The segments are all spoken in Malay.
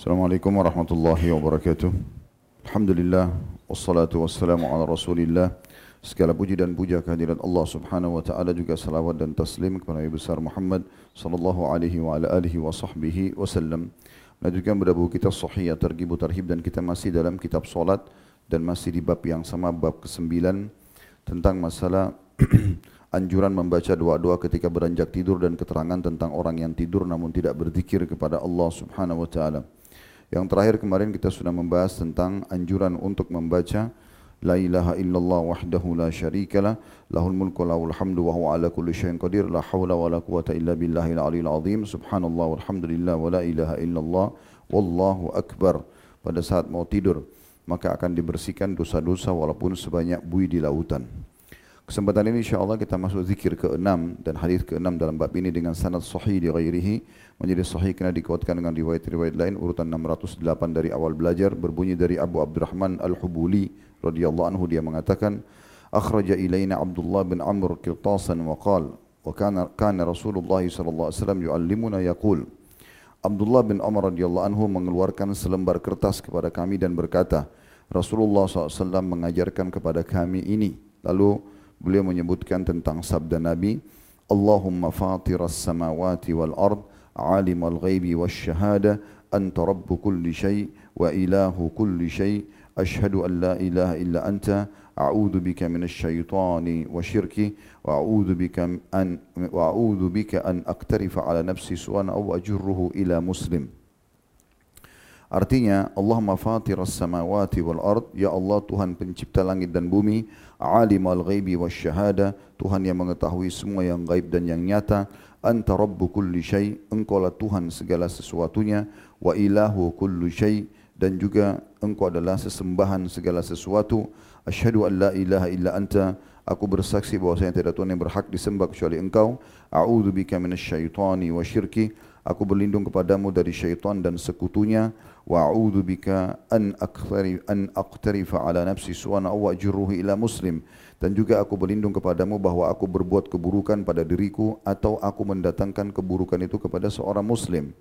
Assalamualaikum warahmatullahi wabarakatuh. Alhamdulillah wassalatu wassalamu ala Rasulillah. Segala puji dan puja kehadirat Allah Subhanahu wa taala juga salawat dan taslim kepada Nabi besar Muhammad sallallahu alaihi wa ala alihi wa sahbihi wasallam. Lanjutkan pada buku kita Sahih Targhib Tarhib dan kita masih dalam kitab solat dan masih di bab yang sama bab ke-9 tentang masalah anjuran membaca doa-doa ketika beranjak tidur dan keterangan tentang orang yang tidur namun tidak berzikir kepada Allah Subhanahu wa taala. Yang terakhir kemarin kita sudah membahas tentang anjuran untuk membaca La ilaha illallah wahdahu la syarikalah lahul mulku lahul hamdu wa huwa ala kulli syai'in qadir la haula wa la quwata illa billahil aliyil azim subhanallah walhamdulillah wa la ilaha illallah wallahu akbar pada saat mau tidur maka akan dibersihkan dosa-dosa walaupun sebanyak bui di lautan. Kesempatan ini insyaAllah kita masuk zikir ke-6 dan hadis ke-6 dalam bab ini dengan sanad sahih di ghairihi. Menjadi sahih kena dikuatkan dengan riwayat-riwayat lain. Urutan 608 dari awal belajar berbunyi dari Abu Abdurrahman Al-Hubuli radhiyallahu anhu. Dia mengatakan akhraja ilaina Abdullah bin Amr qirtasan wa qala wa kana kana Rasulullah sallallahu alaihi wasallam yuallimuna yaqul Abdullah bin Umar radhiyallahu anhu mengeluarkan selembar kertas kepada kami dan berkata Rasulullah SAW mengajarkan kepada kami ini. Lalu beliau menyebutkan tentang sabda Nabi Allahumma fatiras samawati wal ard alim al ghaibi was syahada anta rabbu kulli shay wa ilahu kulli shay ashhadu an la ilaha illa anta syaitani wa syirki wa a'udzu bika an wa a'udzu bika an aktarifa ala nafsi su'an aw ajurruhu ila muslim Artinya Allahumma fatiras samawati wal ard. Ya Allah Tuhan pencipta langit dan bumi. Alimul ghaibi wasyahada Tuhan yang mengetahui semua yang gaib dan yang nyata. Anta rabbu kulli syai. Engkau lah Tuhan segala sesuatunya. Wa ilahu kulli syai. Dan juga engkau adalah sesembahan segala sesuatu. Asyhadu an la ilaha illa anta. Aku bersaksi bahawa saya tidak Tuhan yang berhak disembah kecuali engkau. A'udzu bika minasyaitani wasyirki aku berlindung kepadamu dari syaitan dan sekutunya. Wa a'udzu bika an aqtari an aqtarifa ala nafsi su'an aw ajruhu ila muslim. Dan juga aku berlindung kepadamu bahwa aku berbuat keburukan pada diriku atau aku mendatangkan keburukan itu kepada seorang muslim.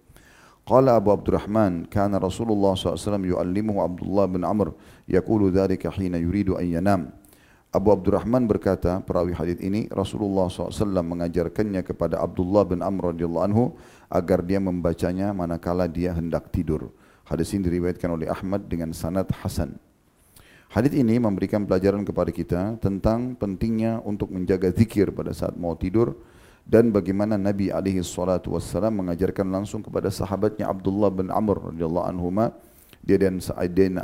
Qala Abu Abdurrahman kana Rasulullah SAW yu'allimuhu Abdullah bin Amr yaqulu dhalika hina yuridu an yanam Abu Abdurrahman berkata perawi hadis ini Rasulullah SAW mengajarkannya kepada Abdullah bin Amr radhiyallahu anhu agar dia membacanya manakala dia hendak tidur. Hadis ini diriwayatkan oleh Ahmad dengan sanad hasan. Hadis ini memberikan pelajaran kepada kita tentang pentingnya untuk menjaga zikir pada saat mau tidur dan bagaimana Nabi alaihi salatu wassalam mengajarkan langsung kepada sahabatnya Abdullah bin Amr radhiyallahu anhuma dia dan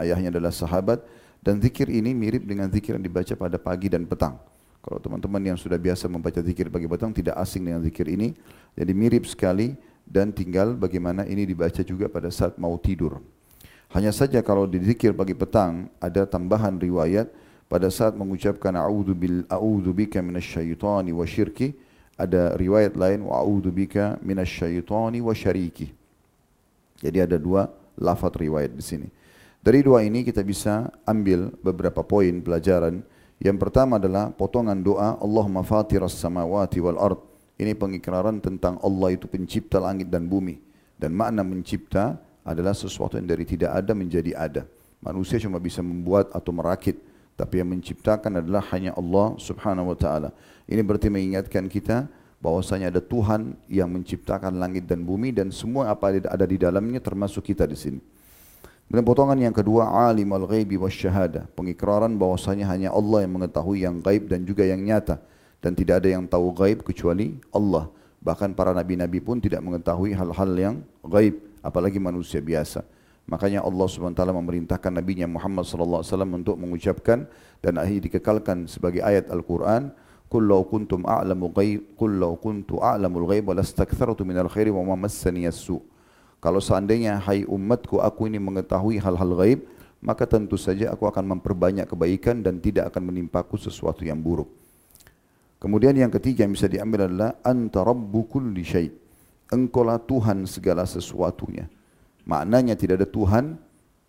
ayahnya adalah sahabat dan zikir ini mirip dengan zikir yang dibaca pada pagi dan petang. Kalau teman-teman yang sudah biasa membaca zikir pagi petang tidak asing dengan zikir ini, jadi mirip sekali dan tinggal bagaimana ini dibaca juga pada saat mau tidur. Hanya saja kalau di zikir pagi petang ada tambahan riwayat pada saat mengucapkan a'udzu bil a'udzu bika minasyaitani wa ada riwayat lain wa a'udzu bika minasyaitani wa syariki. Jadi ada dua lafaz riwayat di sini. Dari dua ini kita bisa ambil beberapa poin pelajaran. Yang pertama adalah potongan doa Allahumma fatiras samawati wal ard ini pengikraran tentang Allah itu pencipta langit dan bumi. Dan makna mencipta adalah sesuatu yang dari tidak ada menjadi ada. Manusia cuma bisa membuat atau merakit. Tapi yang menciptakan adalah hanya Allah subhanahu wa ta'ala. Ini berarti mengingatkan kita bahwasanya ada Tuhan yang menciptakan langit dan bumi dan semua apa ada di dalamnya termasuk kita di sini. Dan potongan yang kedua alim al-ghaibi wa syahada. Pengikraran bahwasanya hanya Allah yang mengetahui yang gaib dan juga yang nyata dan tidak ada yang tahu gaib kecuali Allah. Bahkan para nabi-nabi pun tidak mengetahui hal-hal yang gaib, apalagi manusia biasa. Makanya Allah SWT memerintahkan Nabi Muhammad SAW untuk mengucapkan dan akhir dikekalkan sebagai ayat Al-Quran Qul law kuntum a'lamu ghaib qul law kuntu a'lamul ghaib walastakthartu minal khairi wa ma massani as-su. Kalau seandainya hai umatku aku ini mengetahui hal-hal gaib maka tentu saja aku akan memperbanyak kebaikan dan tidak akan menimpaku sesuatu yang buruk. Kemudian yang ketiga yang bisa diambil adalah anta rabbu kulli syai. Engkaulah Tuhan segala sesuatunya. Maknanya tidak ada Tuhan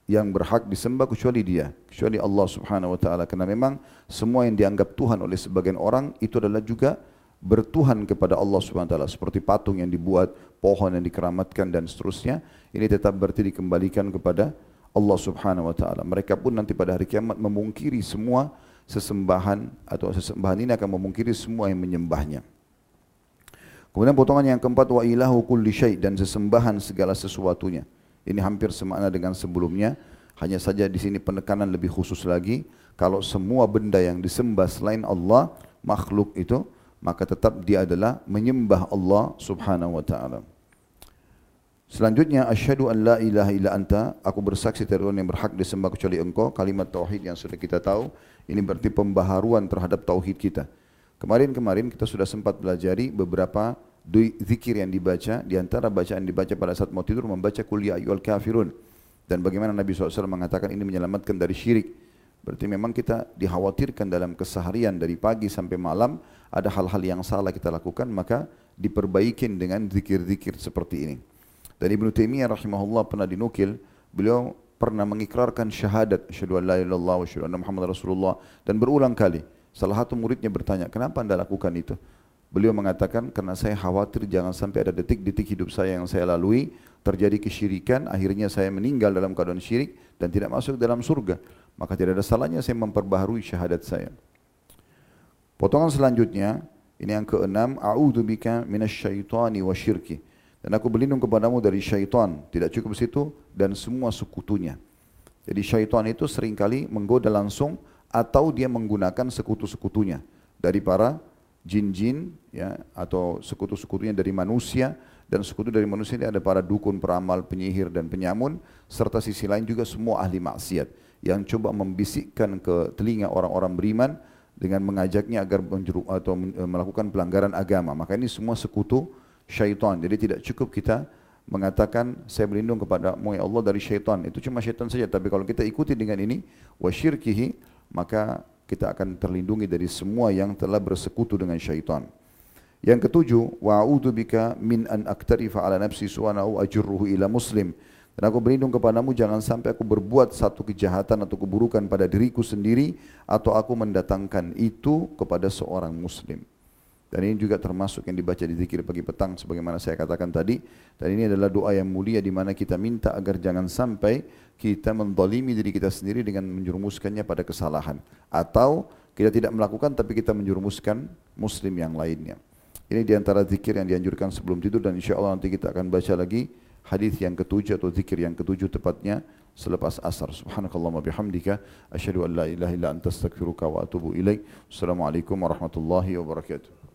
yang berhak disembah kecuali Dia, kecuali Allah Subhanahu wa taala karena memang semua yang dianggap Tuhan oleh sebagian orang itu adalah juga bertuhan kepada Allah Subhanahu taala seperti patung yang dibuat, pohon yang dikeramatkan dan seterusnya, ini tetap berarti dikembalikan kepada Allah Subhanahu wa taala. Mereka pun nanti pada hari kiamat memungkiri semua sesembahan atau sesembahan ini akan memungkiri semua yang menyembahnya. Kemudian potongan yang keempat wa ilahu kulli syai dan sesembahan segala sesuatunya. Ini hampir semakna dengan sebelumnya, hanya saja di sini penekanan lebih khusus lagi kalau semua benda yang disembah selain Allah makhluk itu maka tetap dia adalah menyembah Allah Subhanahu wa taala. Selanjutnya asyhadu an la ilaha illa anta aku bersaksi tiada yang berhak disembah kecuali engkau kalimat tauhid yang sudah kita tahu ini berarti pembaharuan terhadap tauhid kita. Kemarin-kemarin kita sudah sempat belajari beberapa zikir yang dibaca di antara bacaan dibaca pada saat mau tidur membaca kul ya ayyuhal kafirun dan bagaimana Nabi SAW mengatakan ini menyelamatkan dari syirik. Berarti memang kita dikhawatirkan dalam keseharian dari pagi sampai malam ada hal-hal yang salah kita lakukan maka diperbaikin dengan zikir-zikir seperti ini. Dan Ibn Taimiyah rahimahullah pernah dinukil, beliau pernah mengikrarkan syahadat asyhadu an la ilaha illallah wa asyhadu anna muhammad rasulullah dan berulang kali. Salah satu muridnya bertanya, "Kenapa Anda lakukan itu?" Beliau mengatakan, "Karena saya khawatir jangan sampai ada detik-detik hidup saya yang saya lalui terjadi kesyirikan, akhirnya saya meninggal dalam keadaan syirik dan tidak masuk dalam surga. Maka tidak ada salahnya saya memperbaharui syahadat saya." Potongan selanjutnya, ini yang keenam, "A'udzubika minasyaitani wa syirki." Dan aku berlindung kepadamu dari syaitan. Tidak cukup situ dan semua sekutunya. Jadi syaitan itu seringkali menggoda langsung atau dia menggunakan sekutu-sekutunya dari para jin-jin ya atau sekutu-sekutunya dari manusia dan sekutu dari manusia ini ada para dukun, peramal, penyihir dan penyamun serta sisi lain juga semua ahli maksiat yang coba membisikkan ke telinga orang-orang beriman dengan mengajaknya agar menjeru atau melakukan pelanggaran agama. Maka ini semua sekutu syaitan. Jadi tidak cukup kita mengatakan saya berlindung kepada ya Allah dari syaitan. Itu cuma syaitan saja. Tapi kalau kita ikuti dengan ini wa syirkihi maka kita akan terlindungi dari semua yang telah bersekutu dengan syaitan. Yang ketujuh, wa a'udzu bika min an aktarifa ala nafsi su'ana au ajruhu ila muslim. Dan aku berlindung kepadamu jangan sampai aku berbuat satu kejahatan atau keburukan pada diriku sendiri atau aku mendatangkan itu kepada seorang muslim. Dan ini juga termasuk yang dibaca di zikir pagi petang sebagaimana saya katakan tadi. Dan ini adalah doa yang mulia di mana kita minta agar jangan sampai kita mendolimi diri kita sendiri dengan menjurumuskannya pada kesalahan. Atau kita tidak melakukan tapi kita menjurumuskan muslim yang lainnya. Ini di antara zikir yang dianjurkan sebelum tidur dan insya Allah nanti kita akan baca lagi hadis yang ketujuh atau zikir yang ketujuh tepatnya selepas asar. Subhanakallahumma bihamdika asyhadu an la ilaha illa anta astaghfiruka wa atubu ilaik. Assalamualaikum warahmatullahi wabarakatuh.